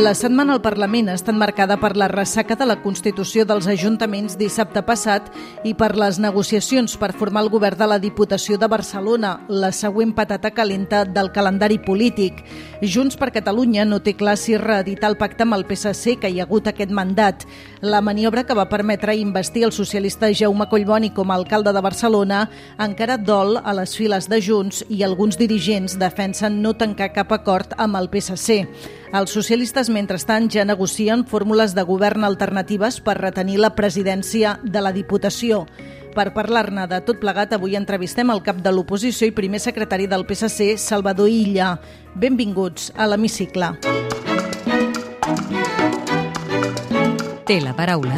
La setmana al Parlament ha estat marcada per la ressaca de la Constitució dels Ajuntaments dissabte passat i per les negociacions per formar el govern de la Diputació de Barcelona, la següent patata calenta del calendari polític. Junts per Catalunya no té clar si reeditar el pacte amb el PSC que hi ha hagut aquest mandat. La maniobra que va permetre investir el socialista Jaume Collboni com a alcalde de Barcelona encara dol a les files de Junts i alguns dirigents defensen no tancar cap acord amb el PSC. Els socialistes, mentrestant, ja negocien fórmules de govern alternatives per retenir la presidència de la Diputació. Per parlar-ne de tot plegat, avui entrevistem el cap de l'oposició i primer secretari del PSC, Salvador Illa. Benvinguts a l'Hemicicle. Té la paraula.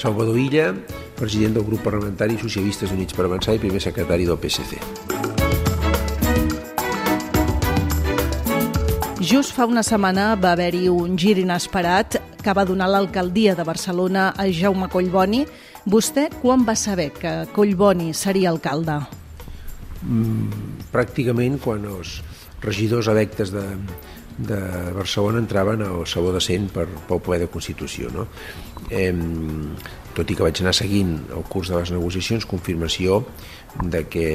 Salvador Illa, president del grup parlamentari Socialistes Units per Avançar i primer secretari del PSC. Just fa una setmana va haver-hi un gir inesperat que va donar l'alcaldia de Barcelona a Jaume Collboni. Vostè quan va saber que Collboni seria alcalde? Mm, pràcticament quan els regidors electes de, de Barcelona entraven al sabó de cent per, pel poder de Constitució. No? Eh, tot i que vaig anar seguint el curs de les negociacions, confirmació de que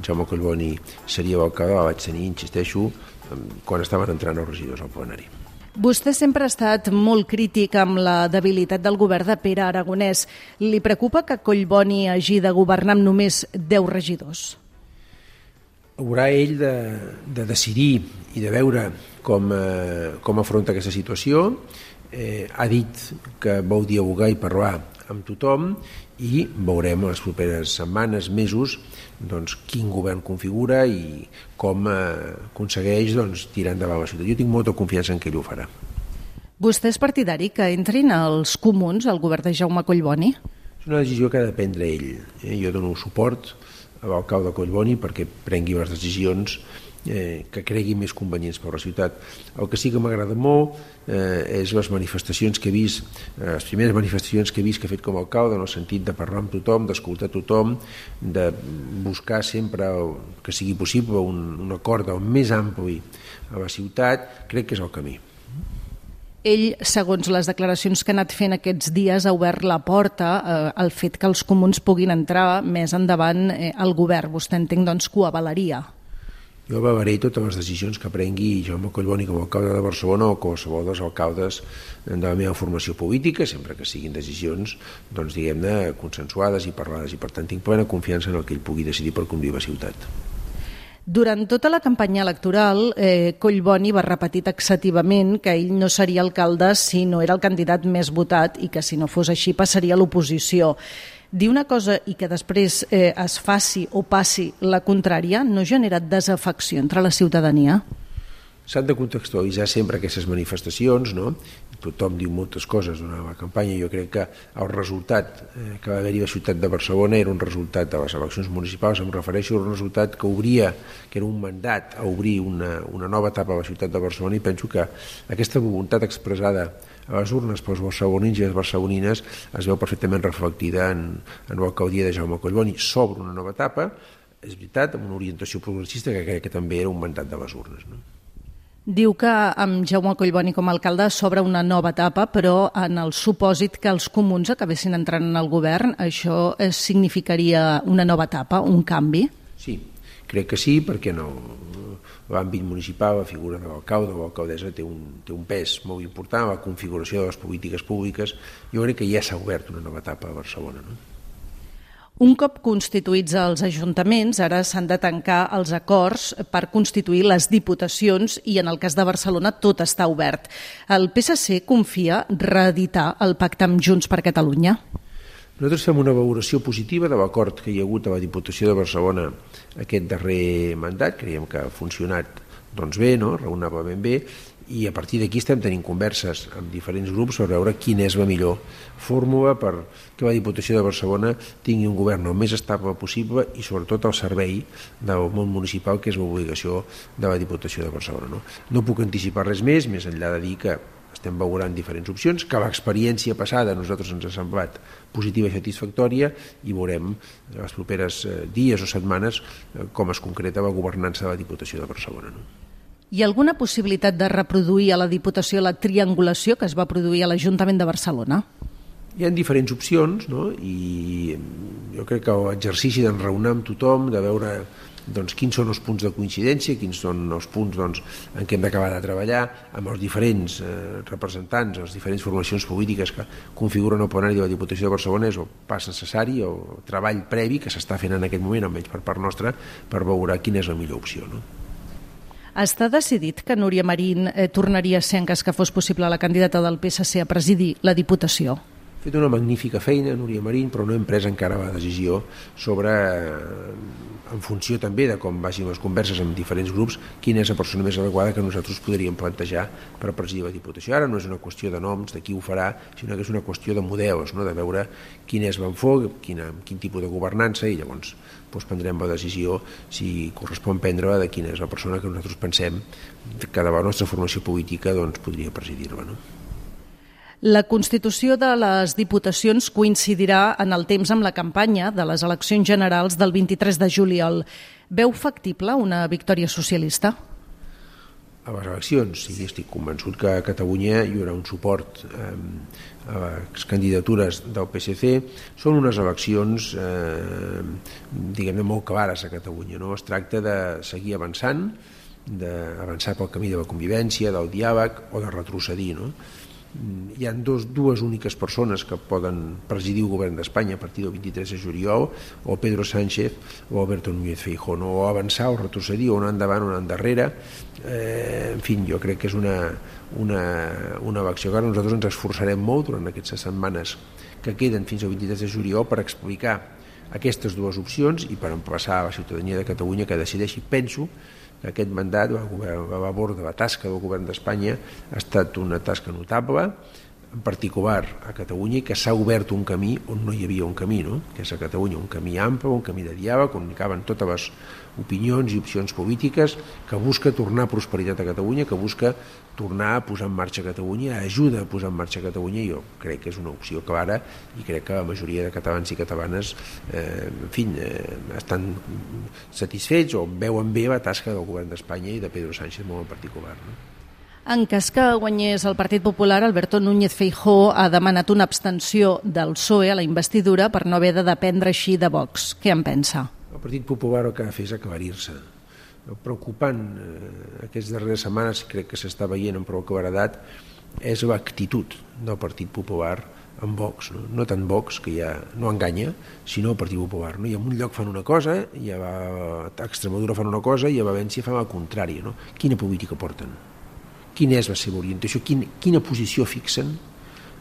Jaume Collboni seria l'alcalde, la vaig tenir, insisteixo, quan estaven entrant els regidors al plenari. Vostè sempre ha estat molt crític amb la debilitat del govern de Pere Aragonès. Li preocupa que Collboni hagi de governar amb només 10 regidors? Haurà ell de, de decidir i de veure com, eh, com afronta aquesta situació. Eh, ha dit que vol dialogar i parlar amb tothom i veurem les properes setmanes, mesos, doncs, quin govern configura i com eh, aconsegueix doncs, tirar endavant la ciutat. Jo tinc molta confiança en que ell ho farà. Vostè és partidari que entrin els comuns al govern de Jaume Collboni? És una decisió que ha de prendre ell. Eh? Jo dono suport a l'alcalde Collboni perquè prengui les decisions eh, que cregui més convenients per la ciutat. El que sí que m'agrada molt eh, és les manifestacions que he vist, eh, les primeres manifestacions que he vist que he fet com a alcalde, en el sentit de parlar amb tothom, d'escoltar tothom, de buscar sempre que sigui possible un, un acord el més ampli a la ciutat, crec que és el camí. Ell, segons les declaracions que ha anat fent aquests dies, ha obert la porta eh, al fet que els comuns puguin entrar més endavant eh, al govern. Vostè entenc, doncs, que ho avalaria. Jo avalaré totes les decisions que prengui Jaume Collboni com a alcalde de Barcelona o qualsevol dels alcaldes de la meva formació política, sempre que siguin decisions doncs, diguem-ne, consensuades i parlades, i per tant tinc plena confiança en el que ell pugui decidir per conduir la ciutat. Durant tota la campanya electoral, eh, Collboni va repetir taxativament que ell no seria alcalde si no era el candidat més votat i que si no fos així passaria a l'oposició dir una cosa i que després eh, es faci o passi la contrària no genera desafecció entre la ciutadania? S'han de contextualitzar sempre aquestes manifestacions, no? Tothom diu moltes coses durant la campanya, jo crec que el resultat eh, que va haver-hi a la ciutat de Barcelona era un resultat de les eleccions municipals, em refereixo a un resultat que obria, que era un mandat a obrir una, una nova etapa a la ciutat de Barcelona i penso que aquesta voluntat expressada a les urnes pels barcelonins i les barcelonines es veu perfectament reflectida en, en l'alcaldia de Jaume Collboni sobre una nova etapa, és veritat, amb una orientació progressista que crec que també era un mandat de les urnes. No? Diu que amb Jaume Collboni com a alcalde s'obre una nova etapa, però en el supòsit que els comuns acabessin entrant en el govern, això significaria una nova etapa, un canvi? Sí, crec que sí, perquè no, l'àmbit municipal, la figura de l'alcalde o l'alcaldessa té, un, té un pes molt important, la configuració de les polítiques públiques, jo crec que ja s'ha obert una nova etapa a Barcelona. No? Un cop constituïts els ajuntaments, ara s'han de tancar els acords per constituir les diputacions i en el cas de Barcelona tot està obert. El PSC confia reeditar el pacte amb Junts per Catalunya? Nosaltres fem una valoració positiva de l'acord que hi ha hagut a la Diputació de Barcelona aquest darrer mandat, creiem que ha funcionat doncs bé, no? raonablement bé, i a partir d'aquí estem tenint converses amb diferents grups per veure quina és la millor fórmula per que la Diputació de Barcelona tingui un govern el més estable possible i sobretot al servei del món municipal, que és l'obligació de la Diputació de Barcelona. No, no puc anticipar res més, més enllà de dir que estem valorant diferents opcions, que l'experiència passada a nosaltres ens ha semblat positiva i satisfactòria i veurem els properes eh, dies o setmanes eh, com es concreta la governança de la Diputació de Barcelona. No? Hi ha alguna possibilitat de reproduir a la Diputació la triangulació que es va produir a l'Ajuntament de Barcelona? Hi ha diferents opcions no? i jo crec que l'exercici d'enraonar amb tothom, de veure doncs, quins són els punts de coincidència, quins són els punts doncs, en què hem d'acabar de treballar amb els diferents eh, representants, les diferents formacions polítiques que configuren el plenari de la Diputació de Barcelona és el pas necessari, el treball previ que s'està fent en aquest moment, almenys per part nostra, per veure quina és la millor opció. No? Està decidit que Núria Marín eh, tornaria a ser, en cas que fos possible, la candidata del PSC a presidir la Diputació? Fet una magnífica feina, Núria Marín, però no hem pres encara la decisió sobre eh, en funció també de com vagin les converses amb diferents grups, quina és la persona més adequada que nosaltres podríem plantejar per presidir la Diputació. Ara no és una qüestió de noms, de qui ho farà, sinó que és una qüestió de models, no? de veure quin és l'enfoc, quin, quin tipus de governança, i llavors doncs, prendrem la decisió si correspon prendre de quina és la persona que nosaltres pensem que de la nostra formació política doncs, podria presidir-la. No? La constitució de les diputacions coincidirà en el temps amb la campanya de les eleccions generals del 23 de juliol. Veu factible una victòria socialista? A les eleccions, sí, estic convençut que a Catalunya hi haurà un suport eh, a les candidatures del PSC. Són unes eleccions, eh, diguem-ne, molt clares a Catalunya. No? Es tracta de seguir avançant, d'avançar pel camí de la convivència, del diàleg o de retrocedir. No? Hi han dos, dues úniques persones que poden presidir el govern d'Espanya a partir del 23 de juliol, o Pedro Sánchez o Alberto Núñez Feijó, no? o avançar o retrocedir, o anar endavant o anar endarrere. Eh, en fi, jo crec que és una, una, una elecció que nosaltres ens esforçarem molt durant aquestes setmanes que queden fins al 23 de juliol per explicar aquestes dues opcions i per emplaçar a la ciutadania de Catalunya que decideixi, penso, aquest mandat, a labor de la tasca del govern d'Espanya, ha estat una tasca notable, en particular a Catalunya, que s'ha obert un camí on no hi havia un camí, no? que és a Catalunya un camí ample, un camí de diàleg, caben totes les opinions i opcions polítiques, que busca tornar prosperitat a Catalunya, que busca tornar a posar en marxa Catalunya, ajuda a posar en marxa Catalunya, i jo crec que és una opció clara i crec que la majoria de catalans i catalanes eh, en fi, eh, estan satisfets o veuen bé la tasca del govern d'Espanya i de Pedro Sánchez molt en particular. No? En cas que guanyés el Partit Popular, Alberto Núñez Feijó ha demanat una abstenció del PSOE a la investidura per no haver de dependre així de Vox. Què en pensa? El Partit Popular el que ha fer és aclarir-se preocupant eh, aquestes darreres setmanes, crec que s'està veient amb prou claredat, és l'actitud del Partit Popular amb Vox, no? no tant Vox, que ja no enganya, sinó el Partit Popular. No? I en un lloc fan una cosa, i a, Extremadura fan una cosa, i a València fan el contrari. No? Quina política porten? Quina és la seva orientació? Quin, quina posició fixen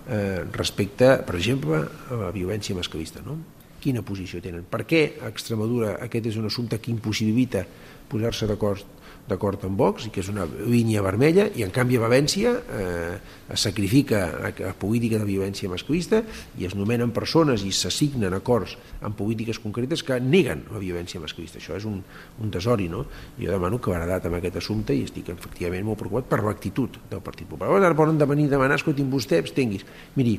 eh, respecte, per exemple, a la violència masclista? No? Quina posició tenen? Per què a Extremadura aquest és un assumpte que impossibilita posar-se d'acord d'acord amb Vox, i que és una línia vermella, i en canvi a València eh, es sacrifica a, a política de violència masclista i es nomenen persones i s'assignen acords en polítiques concretes que neguen la violència masclista. Això és un, un desori, no? Jo demano que claredat amb aquest assumpte i estic efectivament molt preocupat per l'actitud del Partit Popular. Ara poden venir a demanar, escolti'm, vostè abstenguis. Miri,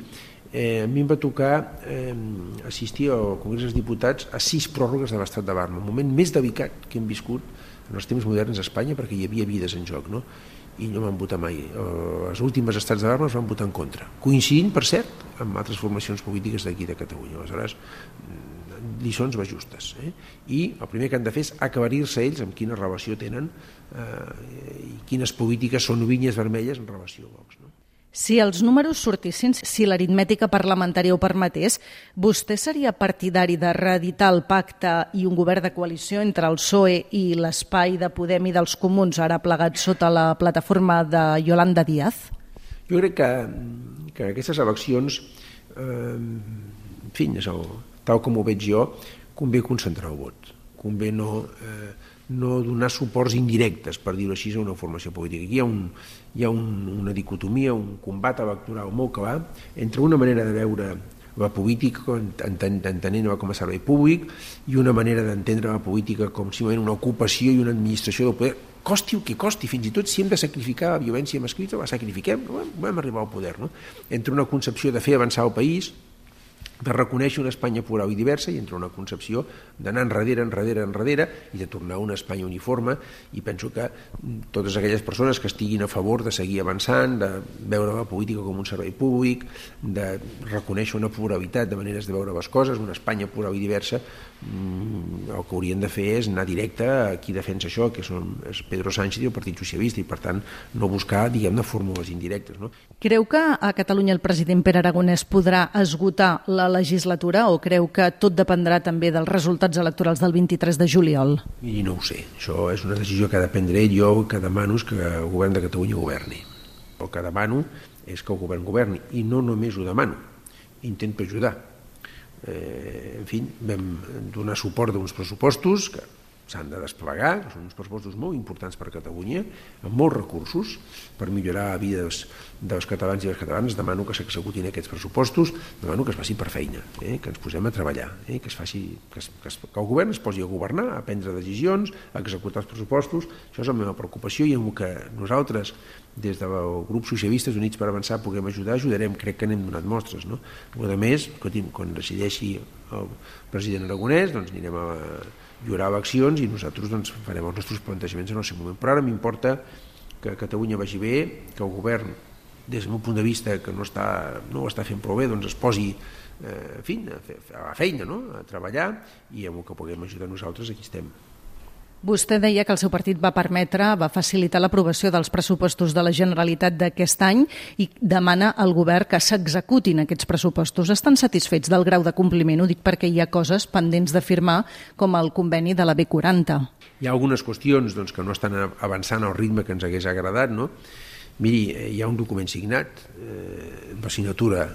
eh, a mi em va tocar eh, assistir al Congrés dels Diputats a sis pròrrogues de l'estat d'alarma, el moment més delicat que hem viscut en els temps moderns a Espanya perquè hi havia vides en joc, no? i no van votar mai. Eh, les últimes estats d'alarma van votar en contra, coincidint, per cert, amb altres formacions polítiques d'aquí de Catalunya. Aleshores, mm, lliçons va justes. Eh? I el primer que han de fer és aclarir-se ells amb quina relació tenen eh, i quines polítiques són vinyes vermelles en relació a Vox. No? Si els números sortissin, si l'aritmètica parlamentària ho permetés, vostè seria partidari de reeditar el pacte i un govern de coalició entre el PSOE i l'espai de Podem i dels Comuns, ara plegat sota la plataforma de Yolanda Díaz? Jo crec que, que aquestes eleccions, eh, en fi, tal com ho veig jo, convé concentrar el vot. Convé no... Eh, no donar suports indirectes, per dir-ho així, a una formació política. Aquí hi ha, un, hi ha un, una dicotomia, un combat electoral molt clar entre una manera de veure la política entenent-la com a servei públic i una manera d'entendre la política com simplement una ocupació i una administració del poder costi el que costi, fins i tot si hem de sacrificar la violència masclista, la sacrifiquem, no? vam arribar al poder. No? Entre una concepció de fer avançar el país, de reconèixer una Espanya plural i diversa i entre una concepció d'anar enrere, enrere, enrere i de tornar a una Espanya uniforme i penso que totes aquelles persones que estiguin a favor de seguir avançant, de veure la política com un servei públic, de reconèixer una pluralitat de maneres de veure les coses, una Espanya plural i diversa, mm, el que haurien de fer és anar directe a qui defensa això, que són Pedro Sánchez i el Partit Socialista, i per tant no buscar, diguem-ne, fórmules indirectes. No? Creu que a Catalunya el president Pere Aragonès podrà esgotar la la legislatura o creu que tot dependrà també dels resultats electorals del 23 de juliol? I no ho sé. Això és una decisió que ha de prendre ell. Jo que demano és que el govern de Catalunya governi. El que demano és que el govern governi. I no només ho demano, intento ajudar. Eh, en fi, vam donar suport d'uns pressupostos que s'han de desplegar, són uns pressupostos molt importants per a Catalunya, amb molts recursos per millorar la vida dels, dels catalans i les catalanes. Demano que s'executin aquests pressupostos, demano que es faci per feina, eh? que ens posem a treballar, eh? que, es faci, que, es, que, es, que el govern es posi a governar, a prendre decisions, a executar els pressupostos. Això és la meva preocupació i amb que nosaltres, des del grup Socialistes Units per Avançar, puguem ajudar, ajudarem, crec que n'hem donat mostres. No? A més, quan decideixi el president Aragonès, doncs anirem a hi haurà eleccions i nosaltres doncs, farem els nostres plantejaments en el seu moment. Però ara m'importa que Catalunya vagi bé, que el govern, des del meu punt de vista, que no, està, no ho està fent prou bé, doncs es posi eh, en a, fer, a la feina, no? a treballar, i amb el que puguem ajudar nosaltres aquí estem. Vostè deia que el seu partit va permetre, va facilitar l'aprovació dels pressupostos de la Generalitat d'aquest any i demana al govern que s'executin aquests pressupostos. Estan satisfets del grau de compliment? Ho dic perquè hi ha coses pendents de firmar, com el conveni de la B40. Hi ha algunes qüestions doncs, que no estan avançant al ritme que ens hagués agradat, no? Miri, eh, hi ha un document signat, eh, la signatura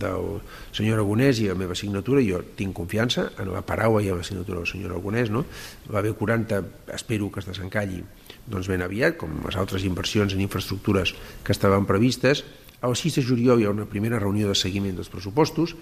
del senyor Aragonès i la meva signatura, jo tinc confiança en la paraula i en la signatura del senyor Aragonès, no? La B40 espero que es desencalli doncs ben aviat, com les altres inversions en infraestructures que estaven previstes. El 6 de juliol hi ha una primera reunió de seguiment dels pressupostos,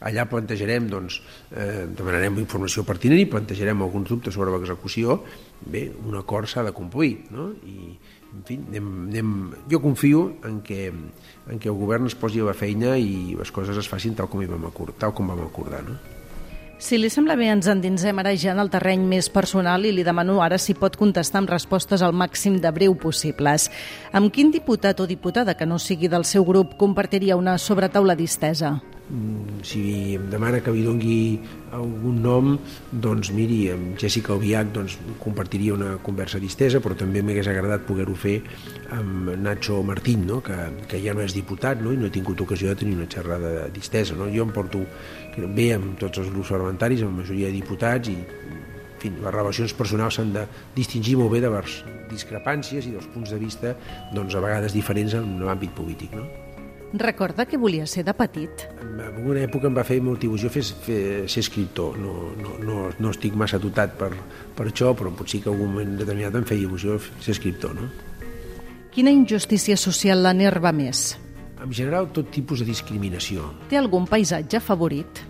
allà plantejarem, doncs, eh, demanarem informació pertinent i plantejarem alguns dubtes sobre l'execució. Bé, un acord s'ha de complir, no? I, en fi, anem, anem, jo confio en que, en que el govern es posi a la feina i les coses es facin tal com, hi vam acordar, tal com vam acordar. No? Si li sembla bé, ens endinsem ara ja en el terreny més personal i li demano ara si pot contestar amb respostes al màxim de breu possibles. Amb quin diputat o diputada que no sigui del seu grup compartiria una sobretaula distesa? Mm, si em demana que li dongui algun nom, doncs miri, amb Jessica Albiach doncs, compartiria una conversa distesa, però també m'hagués agradat poder-ho fer amb Nacho Martín, no? que, que ja no és diputat no? i no he tingut ocasió de tenir una xerrada distesa. No? Jo em porto bé amb tots els grups parlamentaris, amb la majoria de diputats i en fi, les relacions personals s'han de distingir molt bé de les discrepàncies i dels punts de vista doncs, a vegades diferents en l'àmbit polític. No? Recorda que volia ser de petit? En una època em va fer molta il·lusió fer, fer, ser escriptor. No, no, no, no estic massa dotat per, per això, però potser que en algun moment determinat em feia il·lusió ser escriptor. No? Quina injustícia social l'enerva més? En general, tot tipus de discriminació. Té algun paisatge favorit?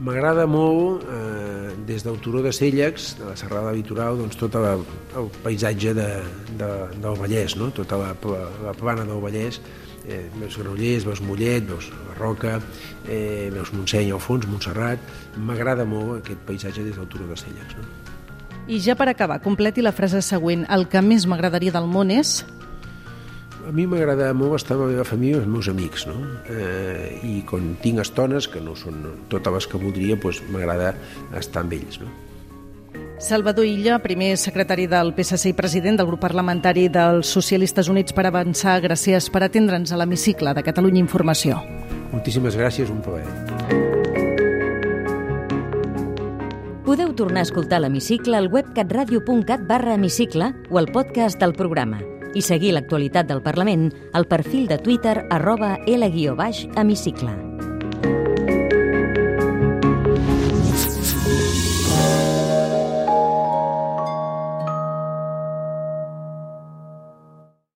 M'agrada molt, eh, des del turó de Cèllex, de la Serrada Litoral, doncs tot la, el paisatge de, de, del Vallès, no? tota la, la, la plana del Vallès, eh, veus Granollers, veus Mollet, veus Roca, eh, veus Montseny al fons, Montserrat... M'agrada molt aquest paisatge des del turó de Celles. No? I ja per acabar, completi la frase següent. El que més m'agradaria del món és... A mi m'agrada molt estar amb la meva família i els meus amics, no? Eh, I quan tinc estones, que no són totes les que voldria, doncs m'agrada estar amb ells, no? Salvador Illa, primer secretari del PSC i president del grup parlamentari dels Socialistes Units per Avançar, gràcies per atendre'ns a l'hemicicle de Catalunya Informació. Moltíssimes gràcies, un plaer. Podeu tornar a escoltar l'hemicicle al web catradio.cat barra hemicicle o al podcast del programa i seguir l'actualitat del Parlament al perfil de Twitter arroba L-hemicicle.